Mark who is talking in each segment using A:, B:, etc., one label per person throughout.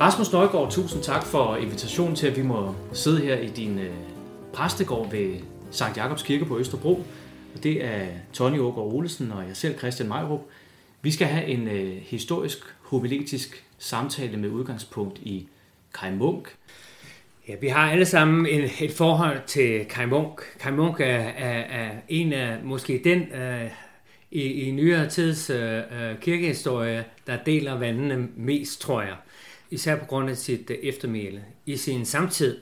A: Rasmus Nøjgaard, tusind tak for invitationen til, at vi må sidde her i din øh, præstegård ved Sankt Jakobs Kirke på Østerbro. Og det er Tony Ågaard Olesen og jeg selv, Christian Majrup. Vi skal have en øh, historisk, homiletisk samtale med udgangspunkt i Kai Munk.
B: Ja, vi har alle sammen en, et forhold til Kai Munk. Kai Munk er, er, er en af måske den øh, i, i nyere tids øh, øh kirkehistorie, der deler vandene mest, tror jeg. Især på grund af sit øh, eftermæle. I sin samtid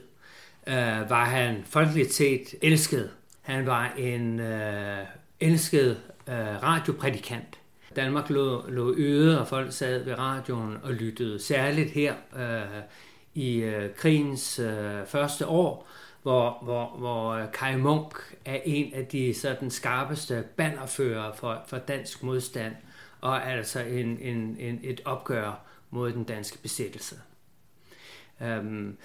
B: øh, var han folkeligt set elsket. Han var en øh, elsket øh, radioprædikant. Danmark lå, lå øde, og folk sad ved radioen og lyttede. Særligt her øh, i øh, krigens øh, første år, hvor, hvor, hvor øh, Kai Munk er en af de sådan skarpeste bannerfører for, for dansk modstand, og altså en, en, en, et opgør mod den danske besættelse. Øhm,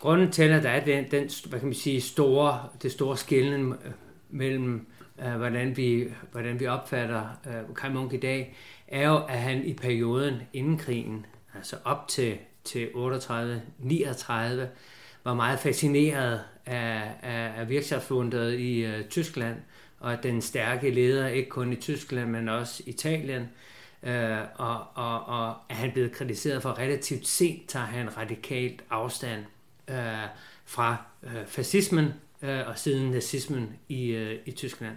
B: grunden til, at der er den, den hvad kan man sige, store, det store skillen øh, mellem, øh, hvordan, vi, hvordan vi opfatter øh, Kai Munk i dag, er jo, at han i perioden inden krigen, altså op til, til 38-39, var meget fascineret af, af, af virksomhedsfundet i øh, Tyskland, og den stærke leder, ikke kun i Tyskland, men også Italien, øh, Øh, og, og, og er han blevet kritiseret for relativt sent, tager han radikalt afstand øh, fra øh, fascismen øh, og siden nazismen i, øh, i Tyskland.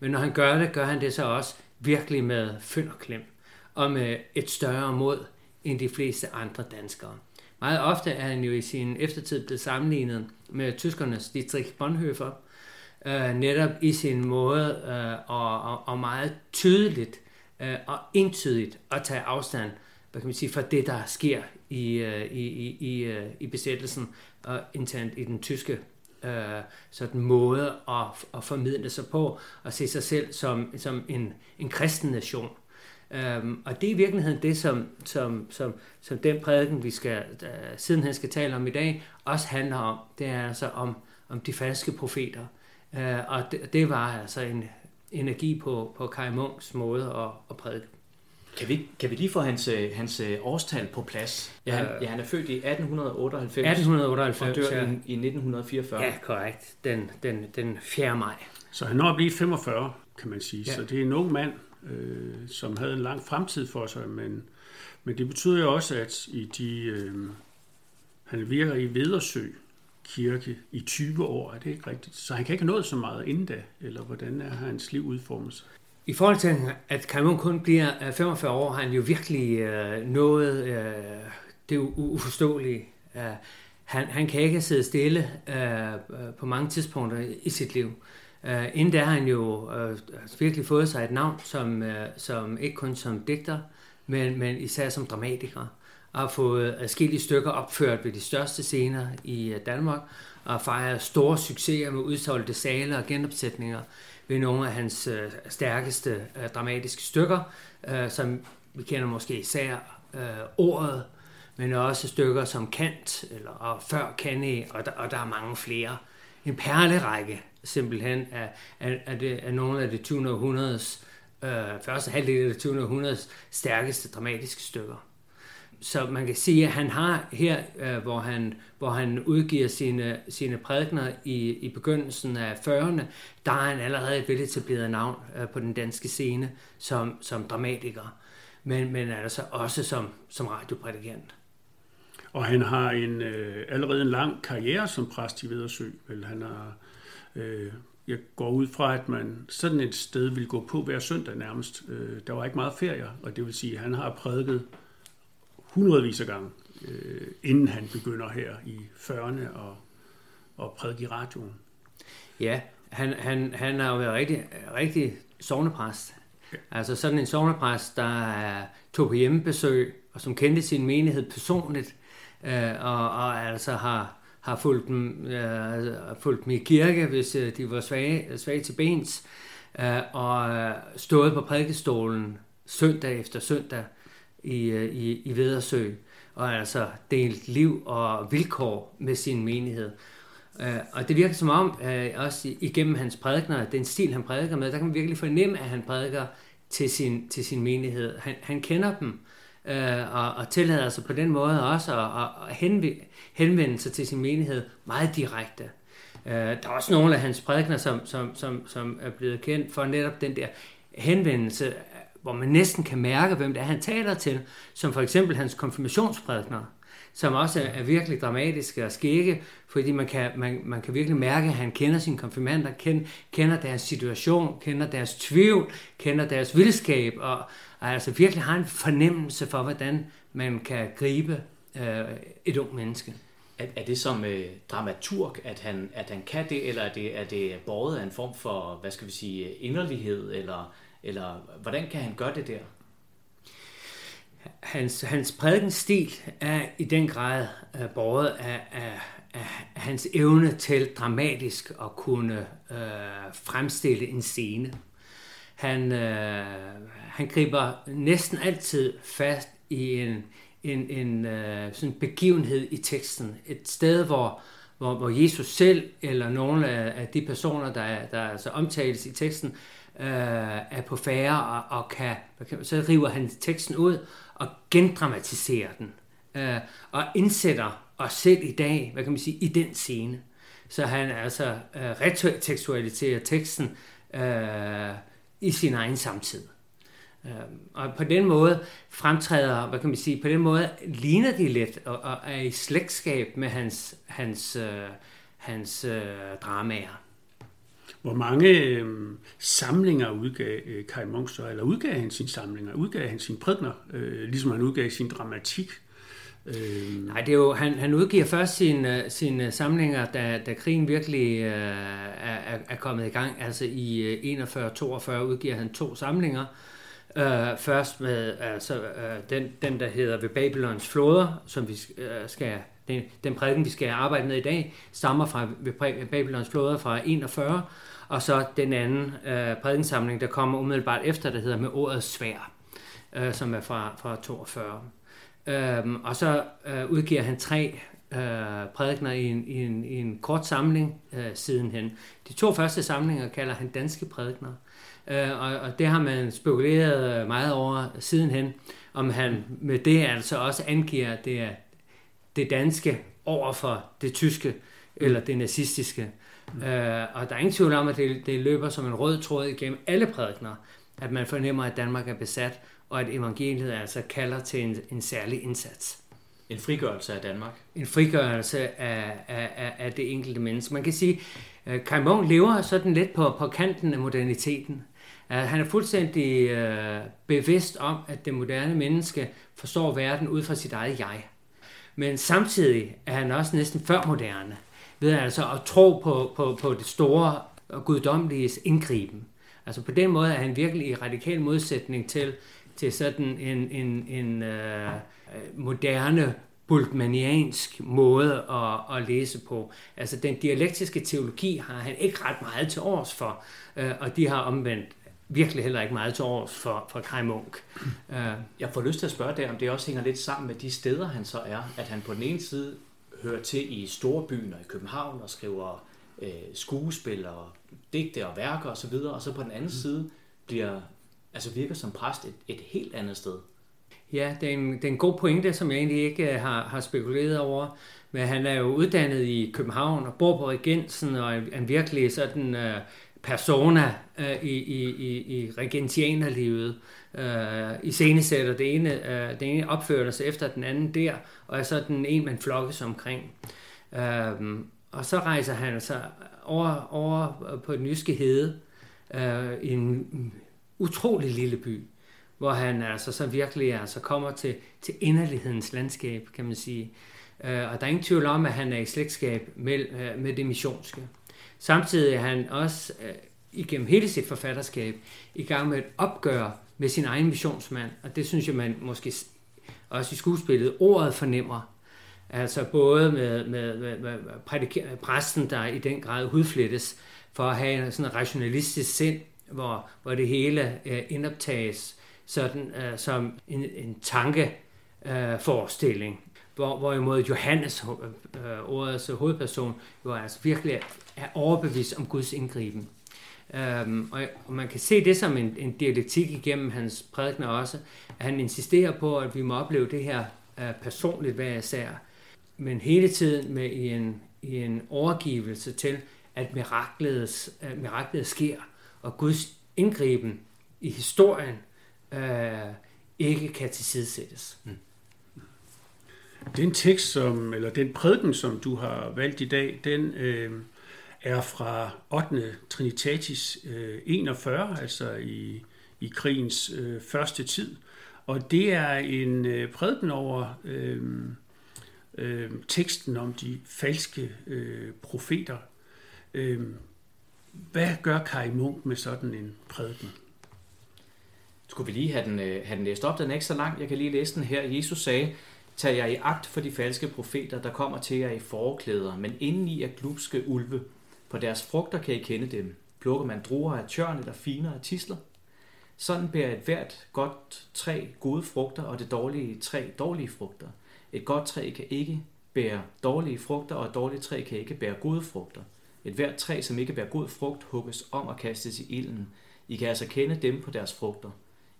B: Men når han gør det, gør han det så også virkelig med fynd og klem, og med et større mod end de fleste andre danskere. Meget ofte er han jo i sin eftertid blevet sammenlignet med tyskernes Dietrich Bonhoeffer, øh, netop i sin måde øh, og, og, og meget tydeligt øh, og entydigt at tage afstand hvad kan man sige, fra det, der sker i, øh, i, i, i, øh, i besættelsen og internt i den tyske øh, sådan måde at, at formidle sig på og se sig selv som, som en, en kristen nation. Um, og det er i virkeligheden det, som, som, som, som den prædiken, vi skal, uh, sidenhen skal tale om i dag, også handler om. Det er altså om, om de falske profeter. Uh, og det, det var altså en, energi på, på Kai Munks måde at, at prædike.
A: Kan vi, kan vi lige få hans, øh, hans øh, årstal på plads? Ja, han, ja, han er født i 1898,
B: 1898
A: og dør
B: ja.
A: i, i 1944.
B: Ja, korrekt. Den, den, den 4. maj.
C: Så han når at blive 45, kan man sige. Ja. Så det er en ung mand, øh, som havde en lang fremtid for sig, men, men det betyder jo også, at i de, øh, han virker i Vedersø, kirke i 20 år, er det ikke rigtigt? Så han kan ikke nå så meget inden da, eller hvordan er hans liv udformet sig?
B: I forhold til, at Cameron kun bliver øh, 45 år, har han jo virkelig øh, nået øh, det uforståelige. Uh, han, han kan ikke sidde stille øh, øh, på mange tidspunkter i sit liv. Øh, inden da har han jo øh, virkelig fået sig et navn, som, øh, som ikke kun som digter, men, men især som dramatiker og har fået adskillige stykker opført ved de største scener i øh, Danmark, og fejrer store succeser med udsolgte saler og genopsætninger ved nogle af hans øh, stærkeste øh, dramatiske stykker, øh, som vi kender måske især øh, ordet, men også stykker som Kant eller og før Kanye, og der, og der er mange flere. En perlerække simpelthen af, af, af, det, af nogle af det 20. århundredes, øh, første halvdel af det 20. århundredes stærkeste dramatiske stykker så man kan sige, at han har her, øh, hvor, han, hvor han udgiver sine, sine prædikner i, i begyndelsen af 40'erne, der er han allerede et veletableret navn øh, på den danske scene som, som dramatiker, men, men altså også som, som radioprædikant.
C: Og han har en, øh, allerede en lang karriere som præst i Vedersø. Vel, han har, øh, jeg går ud fra, at man sådan et sted vil gå på hver søndag nærmest. Øh, der var ikke meget ferier, og det vil sige, at han har prædiket hundredvis af gange, øh, inden han begynder her i 40'erne og, og prædike i radioen.
B: Ja, han, han, han har jo været rigtig, rigtig sovnepræst. Ja. Altså sådan en sovnepræst, der tog på hjemmebesøg, og som kendte sin menighed personligt, øh, og, og altså har, har fulgt dem, øh, fulgt dem i kirke, hvis øh, de var svage, svage til bens, øh, og øh, stået på prædikestolen søndag efter søndag, Øh, i, i, i Vedersø, og altså delt liv og vilkår med sin menighed. Øh, og det virker som om, øh, også igennem hans prædikner, den stil han prædiker med, der kan man virkelig fornemme, at han prædiker til sin, til sin menighed. Han, han kender dem, øh, og, og tillader sig på den måde også at, at henvende, henvende sig til sin menighed meget direkte. Øh, der er også nogle af hans prædikner, som, som, som, som er blevet kendt for netop den der henvendelse, hvor man næsten kan mærke, hvem det er, han taler til, som for eksempel hans konfirmationsprædikner, som også er virkelig dramatiske og skægge, fordi man kan, man, man kan virkelig mærke, at han kender sine konfirmander, kender, kender deres situation, kender deres tvivl, kender deres vildskab, og, og altså virkelig har en fornemmelse for, hvordan man kan gribe øh, et ung menneske.
A: Er, er det som øh, dramaturg, at han, at han kan det, eller er det, er det båret af en form for, hvad skal vi sige, inderlighed, eller, eller hvordan kan han gøre det der?
B: Hans, hans prædikenstil er i den grad uh, båret af, af, af hans evne til dramatisk at kunne uh, fremstille en scene. Han, uh, han griber næsten altid fast i en, en, en uh, sådan begivenhed i teksten. Et sted, hvor, hvor, hvor Jesus selv eller nogle af, af de personer, der, der altså omtales i teksten, øh, er på færre og, og kan, så river han teksten ud og gendramatiserer den. øh, og indsætter os selv i dag, hvad kan man sige, i den scene. Så han altså øh, retekstualiserer teksten øh, i sin egen samtid. Øh, og på den måde fremtræder, hvad kan man sige, på den måde ligner de lidt og, og er i slægtskab med hans, hans, øh, hans øh, dramaer.
C: Hvor mange øh, samlinger udgav øh, Kai Munk så, eller udgav han sine samlinger, udgav han sine prædner, øh, ligesom han udgav sin dramatik?
B: Øh... Nej, det er jo, han, han udgiver først sine, øh, sine øh, samlinger, da, da krigen virkelig øh, er, er kommet i gang. Altså i øh, 41-42 udgiver han to samlinger, Uh, først med altså, uh, den, den, der hedder Ved Babylons floder, som vi uh, skal, den, den prædiken, vi skal arbejde med i dag, stammer fra ved Babylons floder fra 41, og så den anden øh, prædikensamling, der kommer umiddelbart efter, der hedder Med ordet svær, øh, som er fra, fra 42. Øhm, og så øh, udgiver han tre øh, prædikner i en, i, en, i en kort samling øh, sidenhen. De to første samlinger kalder han danske prædikner, øh, og, og det har man spekuleret meget over sidenhen, om han med det altså også angiver det, er det danske over for det tyske eller det nazistiske. Mm. Øh, og der er ingen tvivl om, at det, det løber som en rød tråd igennem alle prædikner, at man fornemmer, at Danmark er besat, og at evangeliet altså kalder til en, en særlig indsats.
A: En frigørelse af Danmark?
B: En frigørelse af, af, af, af det enkelte menneske. Man kan sige, at Kai Munk lever sådan lidt på, på kanten af moderniteten. Han er fuldstændig øh, bevidst om, at det moderne menneske forstår verden ud fra sit eget jeg. Men samtidig er han også næsten før moderne, ved altså at tro på, på, på det store og guddommelige indgriben. Altså på den måde er han virkelig i radikal modsætning til, til sådan en, en, en øh, moderne bultmaniansk måde at, at læse på. Altså den dialektiske teologi har han ikke ret meget til års for, øh, og de har omvendt virkelig heller ikke meget til års for, for Kai Munk.
A: Uh, jeg får lyst til at spørge dig, om det også hænger lidt sammen med de steder, han så er. At han på den ene side hører til i storbyen og i København og skriver uh, skuespil og digte og værker osv., og, og så på den anden mm. side bliver, altså virker som præst et, et helt andet sted.
B: Ja, det er, en, det er en god pointe, som jeg egentlig ikke øh, har, har spekuleret over. Men han er jo uddannet i København og bor på Regensen og er en virkelig sådan uh, persona øh, i, i, i, i regentianerlivet. Øh, I scenesætter det ene, øh, den ene opfører sig efter den anden der, og er så den en, man flokkes omkring. Øh, og så rejser han så over, over på den jyske hede øh, i en utrolig lille by, hvor han altså så virkelig altså kommer til, til inderlighedens landskab, kan man sige. Øh, og der er ingen tvivl om, at han er i slægtskab med, øh, med det missionske. Samtidig er han også øh, igennem hele sit forfatterskab i gang med et opgør med sin egen missionsmand, og det synes jeg, man måske også i skuespillet ordet fornemmer. Altså både med, med, med, med præsten, der i den grad hudflettes for at have sådan en rationalistisk sind, hvor, hvor det hele øh, indoptages sådan, øh, som en, en tankeforestilling. Øh, hvor, hvorimod Johannes, øh, øh, ordets hovedperson, jo altså virkelig er overbevist om Guds indgriben. Øhm, og, og man kan se det som en, en dialektik igennem hans prædikner også, at han insisterer på, at vi må opleve det her uh, personligt hver især, men hele tiden med i en, i en overgivelse til, at miraklet, uh, miraklet sker, og Guds indgriben i historien uh, ikke kan tilsidesættes. Mm.
C: Den tekst, som, eller den prædiken, som du har valgt i dag, den øh, er fra 8. Trinitatis øh, 41, altså i, i krigens øh, første tid. Og det er en øh, prædiken over øh, øh, teksten om de falske øh, profeter. Øh, hvad gør Kai Munk med sådan en prædiken?
A: Skulle vi lige have den, øh, have den læst op? Den er ikke så lang. Jeg kan lige læse den her. Jesus sagde, Tag jer i agt for de falske profeter, der kommer til jer i forklæder, men indeni er glupske ulve. På deres frugter kan I kende dem. Plukker man druer af tørn eller finer af tisler? Sådan bærer et hvert godt træ gode frugter, og det dårlige træ dårlige frugter. Et godt træ kan ikke bære dårlige frugter, og et dårligt træ kan ikke bære gode frugter. Et hvert træ, som ikke bærer god frugt, hugges om og kastes i ilden. I kan altså kende dem på deres frugter.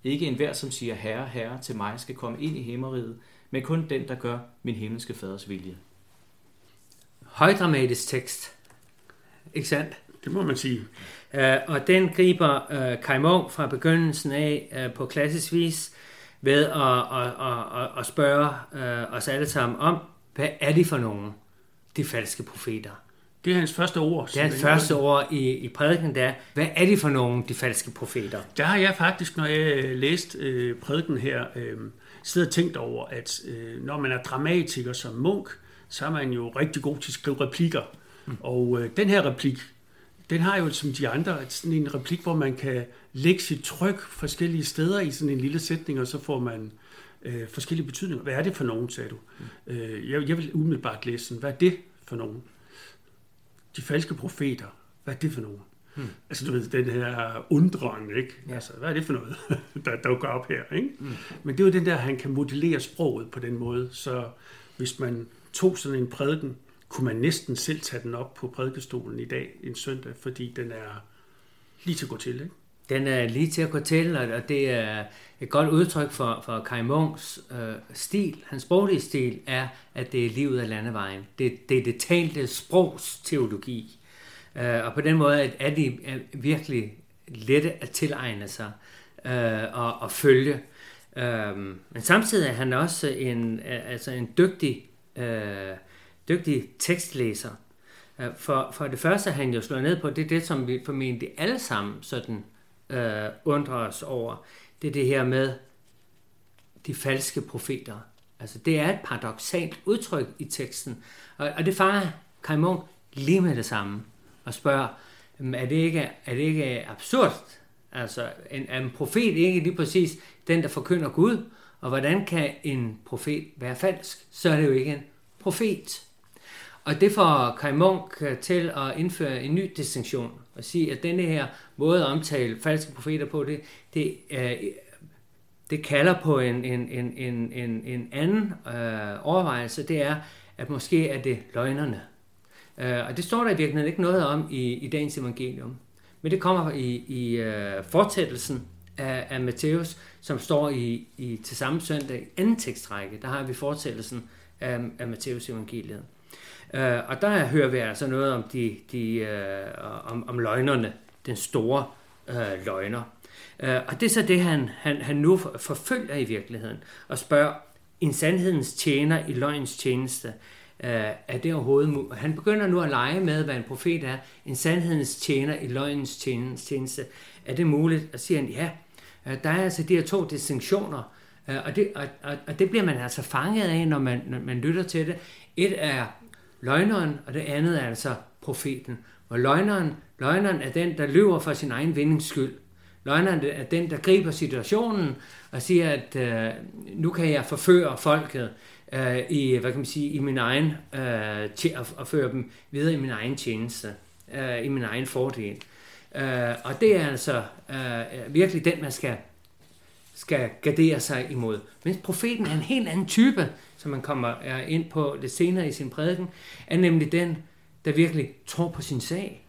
A: Ikke enhver, som siger herre, herre til mig, skal komme ind i himmeriget, men kun den, der gør min himmelske faders vilje.
B: Højdramatisk tekst. Ikke sandt?
C: Det må man sige.
B: Uh, og den griber uh, Kai Munk fra begyndelsen af uh, på klassisk vis ved at, at, at, at, at spørge uh, os alle sammen om, hvad er de for nogen, de falske profeter?
C: Det er hans første ord.
B: Det er hans første ord i, i prædiken, der hvad er de for nogen, de falske profeter?
C: Der har jeg faktisk, når jeg læste øh, prædiken her, øh, siddet og tænkt over, at øh, når man er dramatiker som Munk, så er man jo rigtig god til at skrive replikker. Mm. Og øh, den her replik, den har jo som de andre sådan en replik, hvor man kan lægge sit tryk forskellige steder i sådan en lille sætning, og så får man øh, forskellige betydninger. Hvad er det for nogen, sagde du? Mm. Øh, jeg, jeg vil umiddelbart læse sådan, hvad er det for nogen? De falske profeter, hvad er det for nogen? Hmm. Altså du ved, den her undrende, ikke? Ja. Altså, hvad er det for noget, der dukker op her, ikke? Hmm. Men det er jo den der, han kan modellere sproget på den måde, så hvis man tog sådan en prædiken, kunne man næsten selv tage den op på prædikestolen i dag, en søndag, fordi den er lige til at gå til, ikke?
B: Den er lige til at gå til, og det er et godt udtryk for, for Kai Munks øh, stil. Hans sproglige stil er, at det er livet af landevejen. Det, det er det talte sprogs teologi. Øh, og på den måde er de virkelig lette at tilegne sig øh, og, og følge. Øh, men samtidig er han også en, altså en dygtig, øh, dygtig tekstlæser. Øh, for, for det første han jo slået ned på, det er det, som vi formentlig alle sammen sådan øh, undrer os over. Det er det her med de falske profeter. Altså det er et paradoxalt udtryk i teksten. Og, og det fanger Kai Munk lige med det samme og spørger, er det ikke, er det ikke absurd? Altså, en, er en profet ikke lige præcis den, der forkynder Gud? Og hvordan kan en profet være falsk? Så er det jo ikke en profet. Og det får Kai Munk øh, til at indføre en ny distinktion og sige, at denne her måde at omtale falske profeter på, det, det, øh, det kalder på en, en, en, en, en, en anden øh, overvejelse, det er, at måske er det løgnerne. Øh, og det står der i virkeligheden ikke noget om i, i dagens evangelium. Men det kommer i, i øh, fortsættelsen af, af Matthæus, som står i, i til samme søndag anden tekstrække. Der har vi fortsættelsen af, af Matthæus evangeliet. Øh, og der hører vi altså noget om, de, de, øh, om, om løgnerne, den store øh, løgner. Øh, og det er så det, han, han, han nu forfølger i virkeligheden, og spørger, en sandhedens tjener i løgns tjeneste, øh, er det overhovedet Han begynder nu at lege med, hvad en profet er. En sandhedens tjener i løgnens tjeneste. Er det muligt? Og siger han, ja, øh, der er altså de her to distinktioner, øh, og det, og, og, og det bliver man altså fanget af, når man, når man lytter til det. Et er løgneren, og det andet er altså profeten. Og løgneren, løgneren er den, der løber for sin egen vindings skyld. Løgneren er den, der griber situationen og siger, at øh, nu kan jeg forføre folket øh, i, hvad kan man sige, i min egen, øh, til at, at føre dem videre i min egen tjeneste, øh, i min egen fordel. Øh, og det er altså øh, virkelig den, man skal, skal gardere sig imod. Men profeten er en helt anden type, som man kommer ind på lidt senere i sin prædiken, er nemlig den, der virkelig tror på sin sag.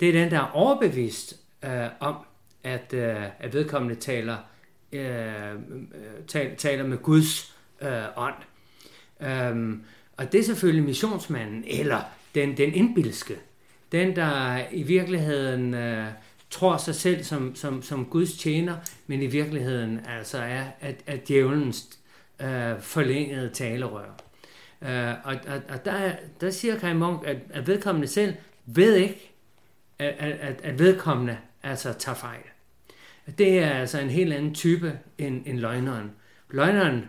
B: det er den, der er overbevist øh, om, at, øh, at vedkommende taler, øh, tal, taler med Guds øh, ånd. Øhm, og det er selvfølgelig missionsmanden, eller den, den indbilske. Den, der i virkeligheden øh, tror sig selv som, som, som Guds tjener, men i virkeligheden altså er at, at djævelens øh, forlængede talerør. Øh, og og, og der, der siger Kai Munk, at, at vedkommende selv ved ikke, at, at, at vedkommende altså tager fejl. Det er altså en helt anden type end, end løgneren. Løgneren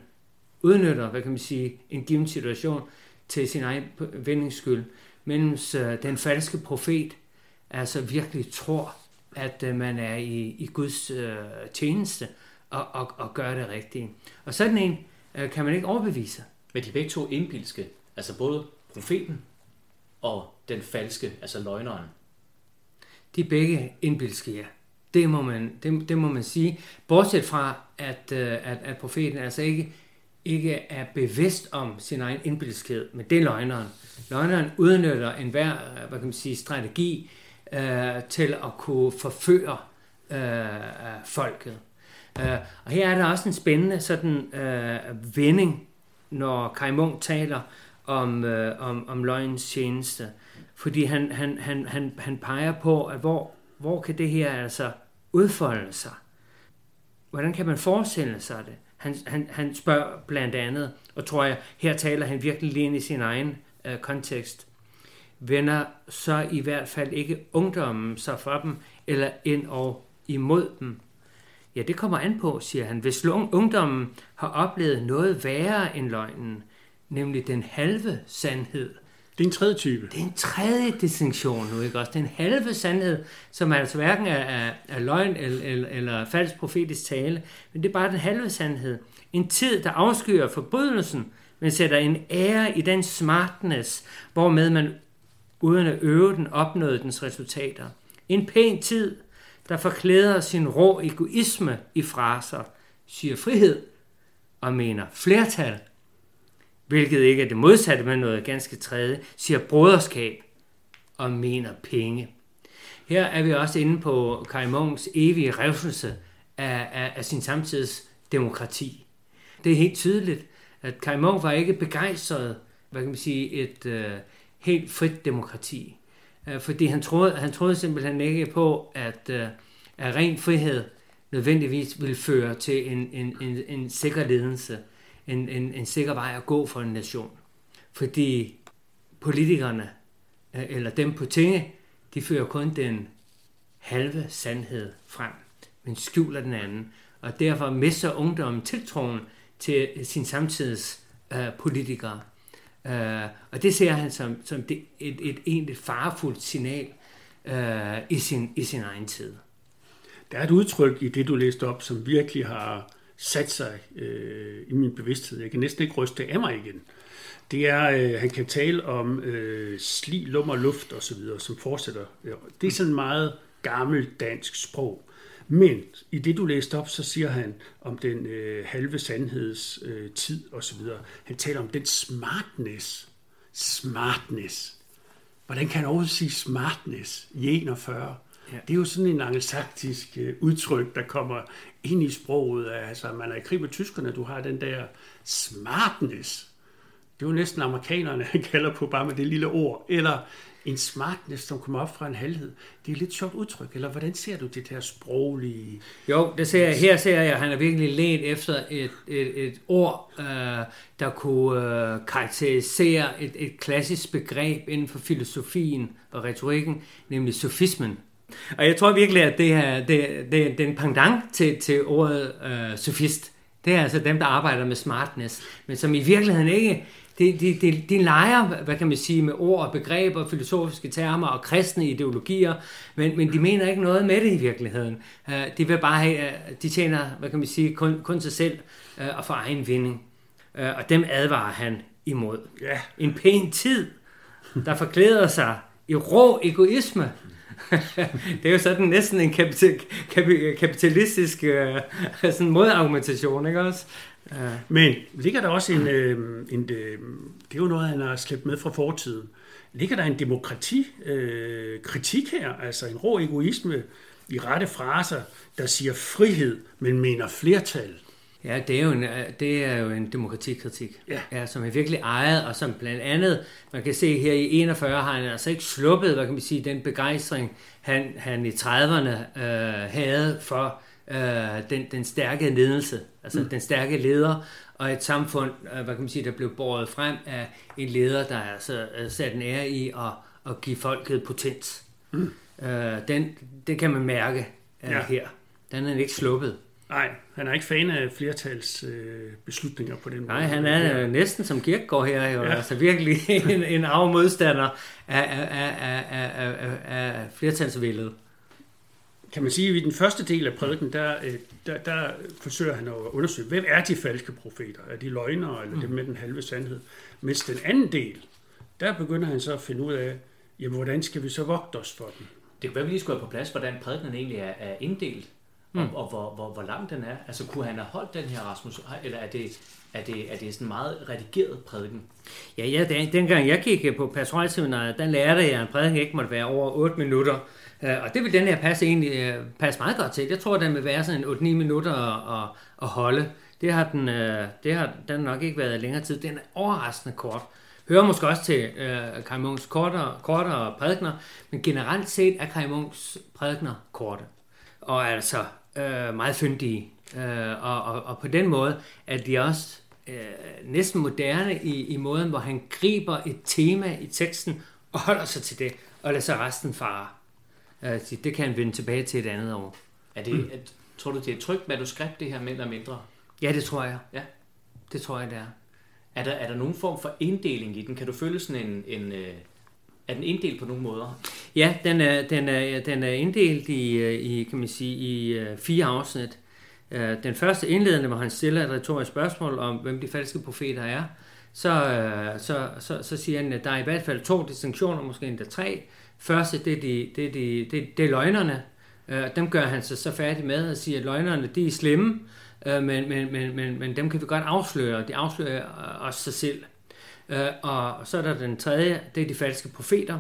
B: udnytter, hvad kan man sige, en given situation til sin egen vindings skyld, mens øh, den falske profet altså virkelig tror, at øh, man er i, i Guds øh, tjeneste og, og, og gør det rigtige. Og sådan en øh, kan man ikke overbevise.
A: Men de er begge to indbilske, altså både profeten og den falske, altså løgneren.
B: De er begge indbilske, ja. Det må man, det, det må man sige. Bortset fra, at, øh, at, at profeten altså ikke, ikke er bevidst om sin egen indbilskhed, men det er løgneren. Løgneren udnytter enhver hvad kan man sige, strategi øh, til at kunne forføre øh, øh, folket. Øh, og her er der også en spændende sådan øh, vending, når Kai Munk taler om, øh, om, om løgnens tjeneste. Fordi han, han, han, han, han peger på, at hvor, hvor kan det her altså udfolde sig? Hvordan kan man forestille sig det? Han, han, han spørger blandt andet, og tror jeg, her taler han virkelig lige ind i sin egen øh, kontekst. Vender så i hvert fald ikke ungdommen sig for dem, eller ind og imod dem? Ja, det kommer an på, siger han. Hvis ungdommen har oplevet noget værre end løgnen, nemlig den halve sandhed,
C: det er en tredje type.
B: Det er en tredje distinktion nu, ikke også? Det er en halve sandhed, som altså hverken er, er, er løgn eller, eller, eller falsk profetisk tale, men det er bare den halve sandhed. En tid, der afskyer forbrydelsen, men sætter en ære i den smartness, hvormed man uden at øve den opnåede dens resultater. En pæn tid, der forklæder sin rå egoisme i fraser, siger frihed og mener flertal hvilket ikke er det modsatte, men noget ganske tredje, siger broderskab og mener penge. Her er vi også inde på Kai Munks evige revselse af, af, af sin samtids demokrati. Det er helt tydeligt, at Kai Munk var ikke begejstret, hvad kan man sige, et øh, helt frit demokrati. Øh, fordi han troede, han troede simpelthen ikke på, at, øh, at ren frihed nødvendigvis ville føre til en, en, en, en sikker ledelse en, en, en sikker vej at gå for en nation. Fordi politikerne, øh, eller dem på tinge, de fører kun den halve sandhed frem, men skjuler den anden. Og derfor mister ungdommen tiltroen til sin samtids øh, politikere. Uh, og det ser han som, som det, et, et egentlig farefuldt signal uh, i, sin, i sin egen tid.
C: Der er et udtryk i det, du læste op, som virkelig har sat sig øh, i min bevidsthed. Jeg kan næsten ikke ryste af mig igen. Det er, øh, han kan tale om øh, sli, lummer, luft og så videre, som fortsætter. Det er sådan meget gammelt dansk sprog. Men i det, du læste op, så siger han om den øh, halve sandheds øh, tid og så videre. Han taler om den smartness. Smartness. Hvordan kan han overhovedet sige smartness i 41? Ja. Det er jo sådan en angelsaksisk øh, udtryk, der kommer ind i sproget. Altså, man er i krig med tyskerne, du har den der smartness. Det er jo næsten amerikanerne, han kalder på bare med det lille ord. Eller en smartness, som kommer op fra en halvhed. Det er et lidt sjovt udtryk, eller hvordan ser du det der sproglige?
B: Jo, det ser jeg, her ser jeg, at han er virkelig let efter et, et, et ord, øh, der kunne øh, karakterisere et, et klassisk begreb inden for filosofien og retorikken, nemlig sofismen. Og jeg tror virkelig, at det er, det, det, det er en pendant til, til ordet øh, sofist. Det er altså dem, der arbejder med smartness, men som i virkeligheden ikke, de, de, de, de leger, hvad kan man sige, med ord og begreber, filosofiske termer og kristne ideologier, men, men de mener ikke noget med det i virkeligheden. Uh, de vil bare have, uh, de tjener, hvad kan man sige, kun, kun sig selv uh, og for egen vinding. Og dem advarer han imod.
C: Ja.
B: En pæn tid, der forklæder sig i rå egoisme, det er jo sådan næsten en kapital, kapitalistisk uh, sådan modargumentation, ikke også?
C: Men ligger der også en, uh, en uh, det er jo noget, han har slæbt med fra fortiden, ligger der en demokratikritik øh, her, altså en rå egoisme i rette fraser, der siger frihed, men mener flertal.
B: Ja, det er jo en, det er jo en demokratikritik,
C: Ja.
B: Ja, som er virkelig ejet, og som blandt andet, man kan se her i 41, har han altså ikke sluppet, hvad kan man sige, den begejstring, han, han i 30'erne øh, havde for øh, den, den stærke ledelse, altså mm. den stærke leder, og et samfund, øh, hvad kan man sige, der blev båret frem af en leder, der altså øh, sat en ære i at, at give folket potens. Mm. Øh, den, det kan man mærke øh,
C: Ja.
B: her. Den er han ikke sluppet.
C: Nej, han er ikke fan af flertals øh, beslutninger på den måde.
B: Nej, han er øh, næsten som Kirkegaard her, jo.
C: Ja.
B: Altså virkelig en, en afmodstander af, af, af, af, af, af, af flertalsvældet.
C: Kan man sige, at i den første del af prædiken, der, øh, der, der forsøger han at undersøge, hvem er de falske profeter? Er de løgnere, eller dem med den halve sandhed? Mens den anden del, der begynder han så at finde ud af, jamen, hvordan skal vi så vogte os for den?
A: Det kunne være, vi lige skulle have på plads, hvordan prædikenen egentlig er, er inddelt, og,
B: Mm.
A: og hvor, hvor, hvor lang den er. Altså, kunne han have holdt den her, Rasmus, eller er det, er det, er det sådan en meget redigeret prædiken?
B: Ja, ja, den, dengang jeg gik på pastoralseminaret, der lærte jeg, at en prædiken ikke måtte være over 8 minutter. Øh, Og det vil den her passe egentlig øh, passe meget godt til. Jeg tror, den vil være sådan en 8-9 minutter at, at, at holde. Det har, den, øh, det har den nok ikke været længere tid. Den er overraskende kort. Hører måske også til øh, Kai Munks kortere, kortere prædikner, men generelt set er Kai Munks prædikner korte. Og altså øh, meget fyndige. Øh, og, og, og på den måde er de også øh, næsten moderne i, i måden, hvor han griber et tema i teksten og holder sig til det, og lader sig resten fare. Øh, det kan han vende tilbage til et andet år.
A: Er det, mm. at, tror du, det er et trygt manuskript, det her, mere eller mindre?
B: Ja, det tror jeg.
A: Ja.
B: Det tror jeg, det er.
A: Er der, er der nogen form for inddeling i den? Kan du føle sådan en... en øh, er den inddelt på nogle måder?
B: Ja, den er, den er, den er inddelt i, øh, i, kan man sige, i fire afsnit. Den første indledende, hvor han stiller et retorisk spørgsmål om, hvem de falske profeter er, så, øh, så, så, så siger han, at der er i hvert fald to distinktioner, måske endda tre. Første, det er, de, det er, de, det, det er løgnerne. Øh, Dem gør han sig så færdig med og siger, at løgnerne, de er slemme, øh, men, men, men, men, men dem kan vi godt afsløre. De afslører øh, også sig selv. Øh, Og så er der den tredje, det er de falske profeter.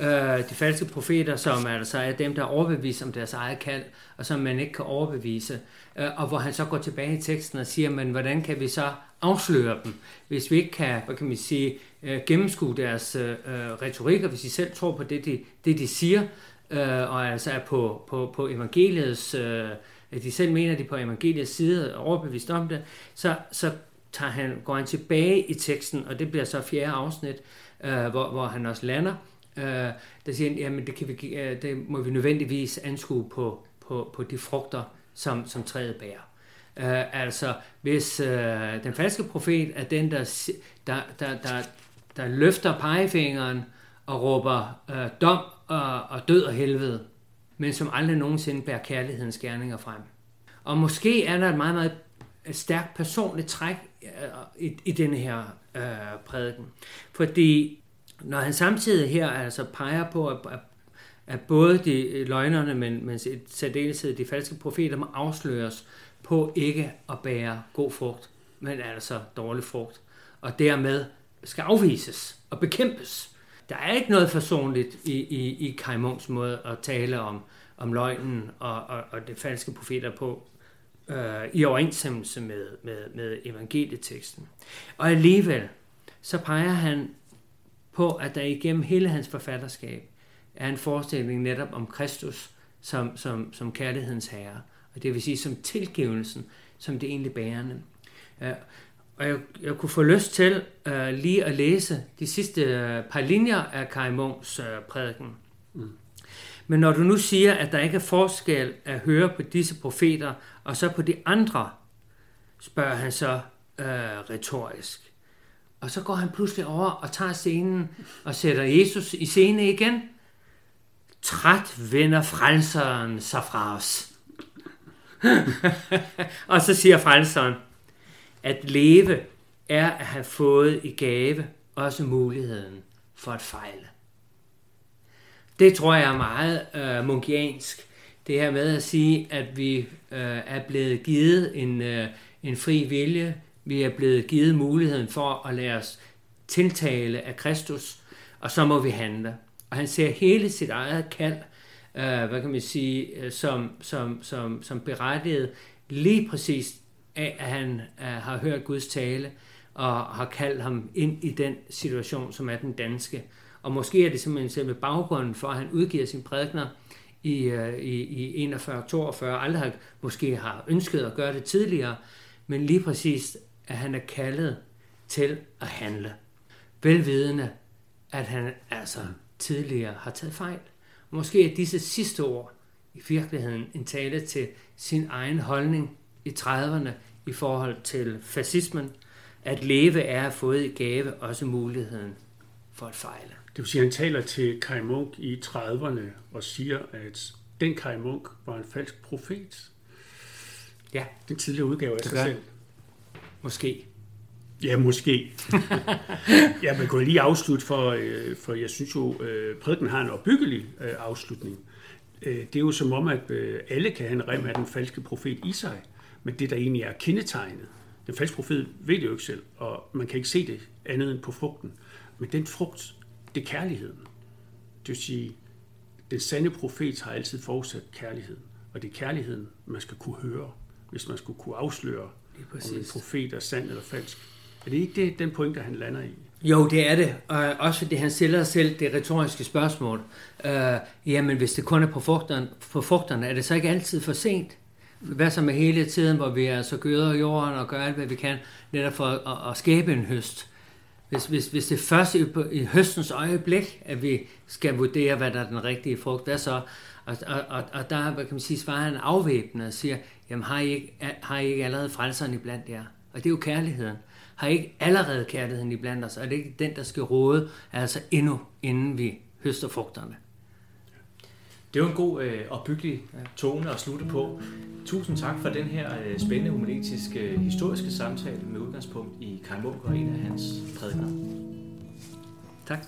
B: Øh, de falske profeter, som altså er dem, der er overbevist om deres eget kald, og som man ikke kan overbevise. Øh, og hvor han så går tilbage i teksten og siger, men hvordan kan vi så afsløre dem, hvis vi ikke kan, hvad kan man sige, øh, gennemskue deres øh, øh retorik, og hvis de selv tror på det, de, det, de siger, øh, og altså er på, på, på evangeliets, øh, de selv mener, de er på evangeliets side og overbevist om det, så, så tager han, går han tilbage i teksten, og det bliver så fjerde afsnit, øh, hvor, hvor han også lander, øh, der siger han, jamen det, kan vi, øh, det må vi nødvendigvis anskue på, på, på de frugter, som, som træet bærer. Øh, altså, hvis øh, den falske profet er den, der, der, der, der, der løfter pegefingeren og råber øh, dom og, og død og helvede, men som aldrig nogensinde bærer kærlighedens gerninger frem. Og måske er der et meget, meget øh, stærkt personligt træk øh, i, i denne her øh, prædiken. Fordi når han samtidig her altså peger på, at, at, at både de øh, løgnerne, men, men i særdeleshed de falske profeter må afsløres på ikke at bære god frugt, men altså dårlig frugt, og dermed skal afvises og bekæmpes. Der er ikke noget forsonligt i, i, i Kai Munks måde at tale om, om løgnen og, og, og det falske profeter på, øh, i overensstemmelse med, med, med evangelieteksten. Og alligevel, så peger han på, at der igennem hele hans forfatterskab er en forestilling netop om Kristus som, som, som kærlighedens herre, og det vil sige som tilgivelsen, som det egentlig bærende. Øh, og jeg, jeg kunne få lyst til uh, lige at læse de sidste uh, par linjer af Kai Munks uh, prædiken. Mm. Men når du nu siger, at der ikke er forskel at høre på disse profeter, og så på de andre, spørger han så uh, retorisk. Og så går han pludselig over og tager scenen og sætter Jesus i scene igen. Træt vender frelseren sig fra os. og så siger frelseren, at leve er at have fået i gave også muligheden for at fejle. Det tror jeg er meget øh, munkiansk. Det her med at sige, at vi øh, er blevet givet en, øh, en fri vilje. Vi er blevet givet muligheden for at lade os tiltale af Kristus. og så må vi handle. Og han ser hele sit eget kald, øh, hvad kan man sige, øh, som, som, som, som berettiget lige præcis af, at han øh, har hørt Guds tale, og har kaldt ham ind i den situation, som er den danske. Og måske er det simpelthen selve baggrunden for, at han udgiver sin prædikner øh, i, i, i 41-42, aldrig har, måske har ønsket at gøre det tidligere, men lige præcis, at han er kaldet til at handle. Velvidende, at han altså tidligere har taget fejl. Måske er disse sidste ord i virkeligheden en tale til sin egen holdning i 30'erne i forhold til fascismen. At leve er at få i gave også muligheden for at fejle.
C: Det vil sige, at han taler til Kai Munk i 30'erne og siger, at den Kai Munk var en falsk profet.
B: Ja.
C: Den tidligere udgave af sig selv.
B: Måske.
C: Ja, måske. ja, man kunne lige afslutte, for, øh, for jeg synes jo, øh, prædiken har en opbyggelig øh, afslutning. Det er jo som om, at alle kan have en rem af den falske profet i sig, men det, der egentlig er kendetegnet, den falske profet ved det jo ikke selv, og man kan ikke se det andet end på frugten. Men den frugt, det er kærligheden. Det vil sige, den sande profet har altid forudsat kærligheden, og det er kærligheden, man skal kunne høre, hvis man skulle kunne afsløre, om en profet er sand eller falsk. Er det ikke det, den point, der han lander i?
B: Jo, det er det. Og også fordi han stiller selv det retoriske spørgsmål. Uh, jamen, hvis det kun er på frugterne, på frugterne, er det så ikke altid for sent? Hvad så med hele tiden, hvor vi altså gøder jorden og gør alt, hvad vi kan, netop for at, at skabe en høst? Hvis, hvis, hvis det først i, i høstens øjeblik, at vi skal vurdere, hvad der er den rigtige frugt, hvad så? Og, og, og, og der hvad kan man sige, svarer han afvæbnende og siger, jamen har I, ikke, har I ikke allerede frelseren i blandt jer? Og det er jo kærligheden. Har I ikke allerede kærligheden i blandt os? Og det er ikke den, der skal råde, altså endnu inden vi høster frugterne.
A: Det var en god øh, opbyggelig øh, tone at slutte på. Tusind tak for den her øh, spændende humanetiske øh, historiske samtale med udgangspunkt i Karl Munk og en af hans prædikener.
B: Tak.